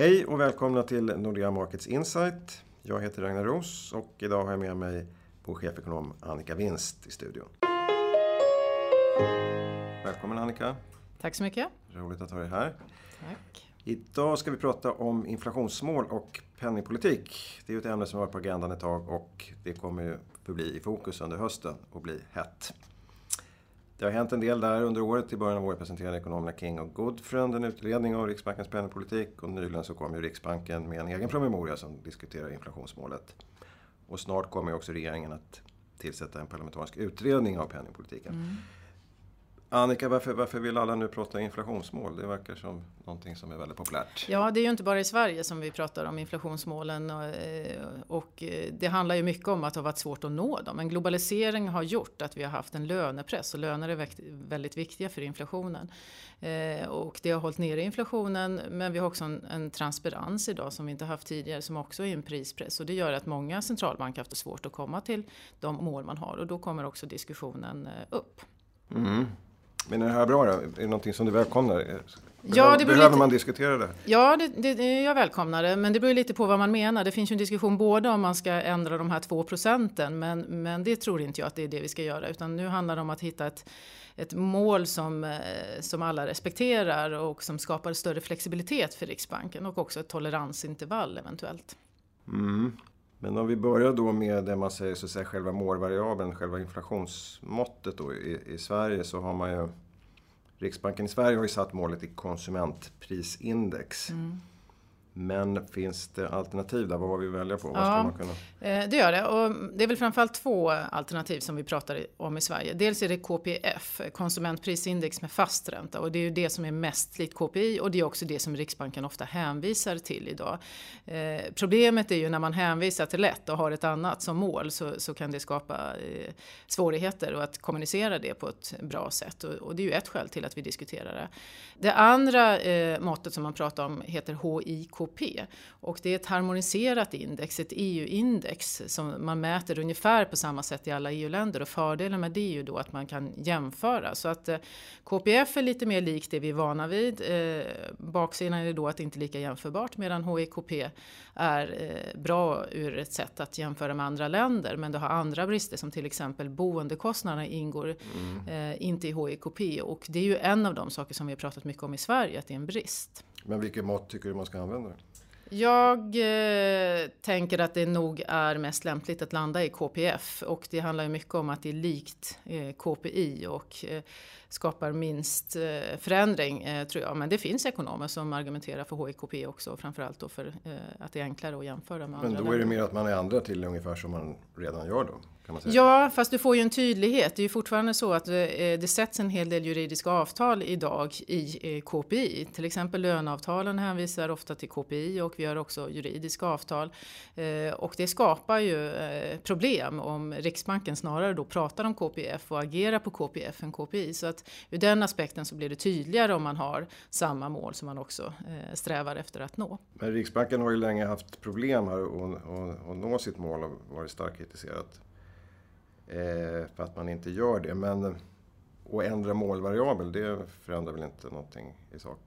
Hej och välkomna till Nordea Markets Insight. Jag heter Ragnar Ros och idag har jag med mig vår chefekonom Annika Winst i studion. Välkommen Annika. Tack så mycket. Roligt att ha dig här. Tack. Idag ska vi prata om inflationsmål och penningpolitik. Det är ett ämne som har varit på agendan ett tag och det kommer ju förbli i fokus under hösten och bli hett. Det har hänt en del där under året. I början av året presenterade ekonomerna King och Goodfriend en utredning av Riksbankens penningpolitik och nyligen så kom ju Riksbanken med en egen promemoria som diskuterar inflationsmålet. Och snart kommer också regeringen att tillsätta en parlamentarisk utredning av penningpolitiken. Mm. Annika, varför, varför vill alla nu prata inflationsmål? Det verkar som någonting som är väldigt populärt. Ja, det är ju inte bara i Sverige som vi pratar om inflationsmålen och, eh, och eh, det handlar ju mycket om att det har varit svårt att nå dem. Men globalisering har gjort att vi har haft en lönepress och löner är väldigt viktiga för inflationen. Eh, och det har hållit nere inflationen men vi har också en, en transparens idag som vi inte haft tidigare som också är en prispress och det gör att många centralbanker har haft svårt att komma till de mål man har och då kommer också diskussionen upp. Mm. Men är det här bra då? Är det någonting som du välkomnar? Behöver, ja, det behöver lite... man diskutera det? Ja, det, det, jag välkomnar det. Men det beror lite på vad man menar. Det finns ju en diskussion både om man ska ändra de här två procenten. Men, men det tror inte jag att det är det vi ska göra. Utan nu handlar det om att hitta ett, ett mål som, eh, som alla respekterar och som skapar större flexibilitet för Riksbanken. Och också ett toleransintervall eventuellt. Mm. Men om vi börjar då med det man säger, så att säga, själva målvariabeln, själva inflationsmåttet då i, i Sverige så har man ju Riksbanken i Sverige har ju satt målet i konsumentprisindex. Mm. Men finns det alternativ där? Vad har vi att välja på? Ja, man kunna... Eh, det gör det. Och det är väl framförallt två alternativ som vi pratar om i Sverige. Dels är det KPF, konsumentprisindex med fast ränta. Och det är ju det som är mest likt KPI och det är också det som Riksbanken ofta hänvisar till idag. Eh, problemet är ju när man hänvisar till ett och har ett annat som mål så, så kan det skapa eh, svårigheter och att kommunicera det på ett bra sätt. Och, och, det är ju ett skäl till att vi diskuterar det. Det andra eh, måttet som man pratar om heter HIKP BNP. Och det är ett harmoniserat index, ett EU-index som man mäter ungefär på samma sätt i alla EU-länder och fördelen med det är ju då att man kan jämföra. Så att eh, KPF är lite mer likt det vi är vana vid. Eh, baksidan är då att det inte är lika jämförbart medan HIKP är eh, bra ur ett sätt att jämföra med andra länder men det har andra brister som till exempel boendekostnaderna ingår mm. inte i HIKP och det är ju en av de saker som vi har pratat mycket om i Sverige att det är en brist. Men vilket mått tycker du man ska använda? Jag eh, tänker att det nog är mest lämpligt att landa i KPF och det handlar ju mycket om att det är likt eh, KPI och eh, skapar minst eh, förändring eh, tror jag. Men det finns ekonomer som argumenterar för HIKP också framförallt då för eh, att det är enklare att jämföra med Men andra då är det mer att man ändrar till ungefär som man redan gör då? Ja, fast du får ju en tydlighet. Det är ju fortfarande så att det sätts en hel del juridiska avtal idag i KPI. Till exempel löneavtalen hänvisar ofta till KPI och vi har också juridiska avtal. Och det skapar ju problem om Riksbanken snarare då pratar om KPF och agerar på KPF än KPI. Så att ur den aspekten så blir det tydligare om man har samma mål som man också eh, strävar efter att nå. Men Riksbanken har ju länge haft problem här att nå sitt mål och varit starkt kritiserat eh, Eh, för att man inte gör det. Men att ändra målvariabel, det förändrar väl inte någonting i sak?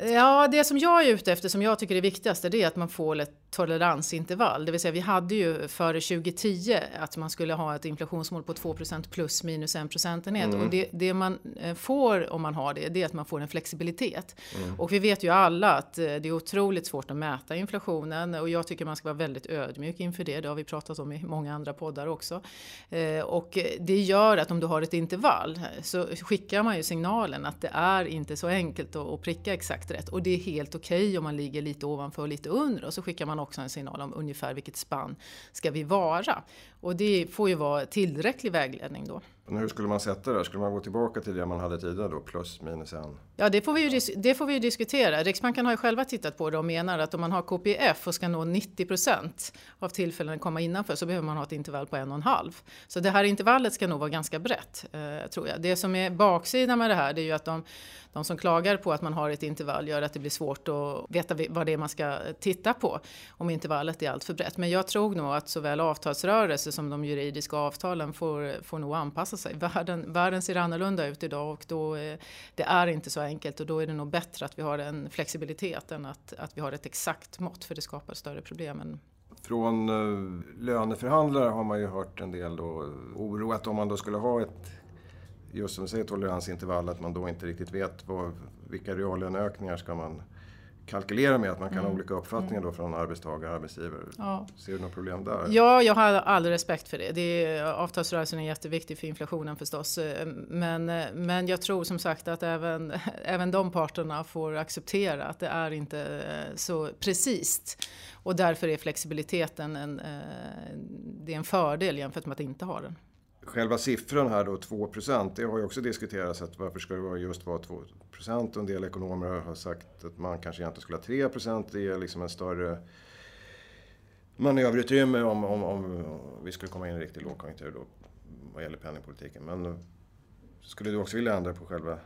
Ja, det som jag är ute efter, som jag tycker är viktigast, det är att man får ett toleransintervall. Det vill säga, vi hade ju före 2010 att man skulle ha ett inflationsmål på 2% plus minus en procentenhet. Mm. Och det, det, man eh, får om man har det, det är att man får en flexibilitet. Mm. Och vi vet ju alla att eh, det är otroligt svårt att mäta inflationen och jag tycker man ska vara väldigt ödmjuk inför det. Det har vi pratat om i många andra poddar också. Eh, och det gör att om du har ett intervall så skickar man ju signalen att det är inte så enkelt att pricka exakt exakt rätt. Och det är helt okej okay om man ligger lite ovanför och lite under. Och så skickar man också en signal om ungefär vilket spann ska vi vara. Och det får ju vara tillräcklig vägledning då. Men hur skulle man sätta det? Skulle man gå tillbaka till det man hade tidigare då, plus minus en? Ja, det får, vi ju, det får vi ju diskutera. Riksbanken har ju själva tittat på det och menar att om man har KPF och ska nå 90 procent av tillfällen att komma innanför så behöver man ha ett intervall på en och en halv. Så det här intervallet ska nog vara ganska brett, eh, tror jag. Det som är baksidan med det här, det är ju att de, de som klagar på att man har ett intervall gör att det blir svårt att veta vad det är man ska eh, titta på om intervallet är alltför brett. Men jag tror nog att såväl avtalsrörelse som de juridiska avtalen får, får nog anpassa sig. Världen, världen ser annorlunda ut idag och då, eh, det är inte så enkelt och då är det nog bättre att vi har en flexibilitet än att, att vi har ett exakt mått för det skapar större problem än från eh, löneförhandlare har man ju hört en del då, oro att om man då skulle ha ett, just som du säger, toleransintervall, att man då inte riktigt vet vad, vilka reallöneökningar ska man kalkylera med att man kan mm. ha olika uppfattningar då från arbetstagare och arbetsgivare. Ja. Ser du något problem där? Ja, jag har all respekt för det. det är, avtalsrörelsen är jätteviktig för inflationen förstås. Men, men jag tror som sagt att även, även de parterna får acceptera att det är inte så precis. Och därför är flexibiliteten en, eh, det är en fördel jämfört med att inte ha den. Själva siffran här då, 2% det har ju också diskuterats att varför ska det just vara 2 och en del ekonomer har sagt att man kanske egentligen skulle ha 3 Det ger liksom en större manöverutrymme om, om, om vi skulle komma in i en riktig lågkonjunktur då vad gäller penningpolitiken. Men skulle du också vilja ändra på själva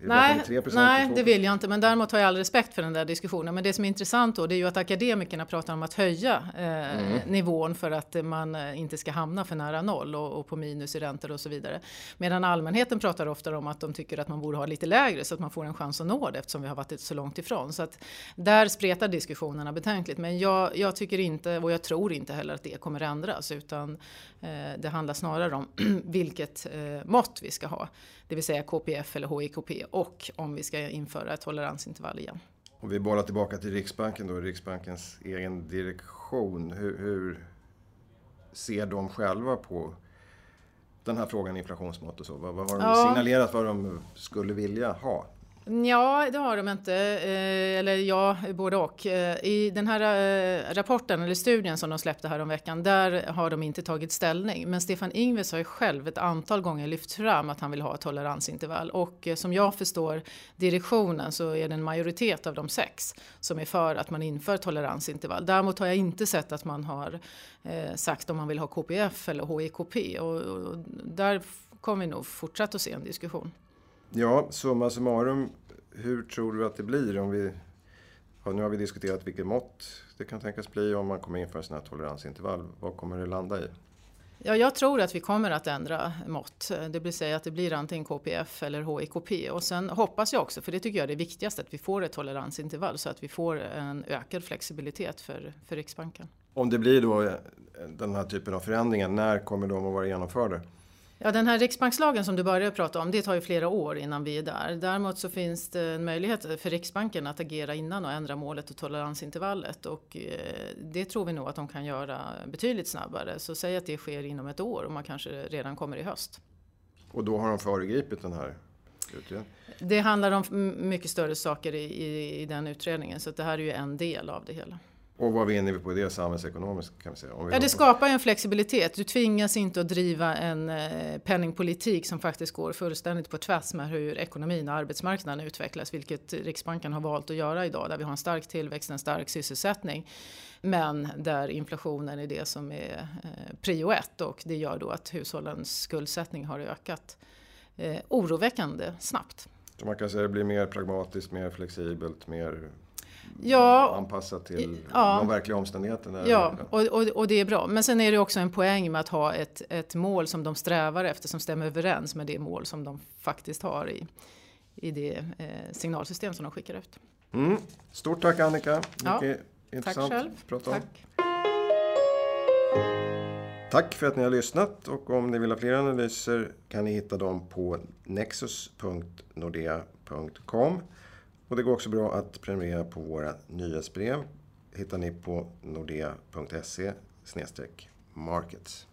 Nej, nej det vill jag inte. Men däremot har jag all respekt för den där diskussionen. Men det som är intressant då det är ju att akademikerna pratar om att höja eh, mm. nivån för att man eh, inte ska hamna för nära noll och, och, på minus i räntor och så vidare. Medan allmänheten pratar ofta om att de tycker att man borde ha lite lägre så att man får en chans att nå det eftersom vi har varit så långt ifrån. Så att där spretar diskussionerna betänkligt. Men jag, jag tycker inte och jag tror inte heller att det kommer ändras utan eh, det handlar snarare om vilket eh, mått vi ska ha. Det vill säga KPF eller HIKP och om vi ska införa ett toleransintervall igen. Om vi bollar tillbaka till Riksbanken då, Riksbankens egen direktion. Hur, hur ser de själva på den här frågan inflationsmått och så? Vad, vad har de ja. signalerat vad de skulle vilja ha? Ja, det har de inte. Eh, eller ja, både och. Eh, I den här eh, rapporten, eller studien som de släppte här om veckan, där har de inte tagit ställning. Men Stefan Ingves har ju själv ett antal gånger lyft fram att han vill ha ett toleransintervall. Och som jag förstår direktionen så är det en majoritet av de sex som är för att man inför toleransintervall. Däremot har jag inte sett att man har sagt om man vill ha KPF eller HIKP. Och, och där kommer vi nog fortsätta att se en diskussion. Ja, summa summarum, hur tror du att det blir om vi... Ja, nu har vi diskuterat vilket mått det kan tänkas bli om man kommer införa sån här toleransintervall. Vad kommer det landa i? Ja, jag tror att vi kommer att ändra mått. Det vill säga att det blir antingen KPF eller HIKP. Och sen hoppas jag också, för det tycker jag är det viktigaste, att vi får ett toleransintervall så att vi får en ökad flexibilitet för, för Riksbanken. Om det blir då den här typen av förändringar, när kommer de att vara genomförda? Ja, den här riksbankslagen som du började prata om, det tar ju flera år innan vi är där. Däremot så finns det en möjlighet för Riksbanken att agera innan och ändra målet och toleransintervallet. Och eh, det tror vi nog att de kan göra betydligt snabbare. Så säg att det sker inom ett år och man kanske redan kommer i höst. Och då har de föregripit den här utredningen? Det handlar om mycket större saker i, i, i den utredningen, så det här är ju en del av det hela. Och vad vinner vi på det samhällsekonomiskt kan vi säga? ja, det skapar en flexibilitet. Du tvingas inte att driva en eh, penningpolitik som faktiskt går fullständigt på tvärs med hur ekonomin och arbetsmarknaden utvecklas, vilket Riksbanken har valt att göra idag, där vi har en stark tillväxt, en stark sysselsättning. Men där inflationen är det som är eh, prio ett och det gör då att hushållens skuldsättning har ökat eh, oroväckande snabbt. Så man kan säga att det blir mer pragmatiskt, mer flexibelt, mer ja, anpassat till ja, de verkliga omständigheterna. Ja, och, och, och, det är bra. Men sen är det också en poäng med att ha ett, ett mål som de strävar efter som stämmer överens med det mål som de faktiskt har i, i det eh, signalsystem som de skickar ut. Mm. Stort tack Annika. Mycket ja, intressant tack själv. att prata om. Tack. Tack för att ni har lyssnat och om ni vill ha fler analyser kan ni hitta dem på nexus.nordea.com. Och det går också bra att prenumerera på våra nyhetsbrev. hittar ni på nordea.se markets.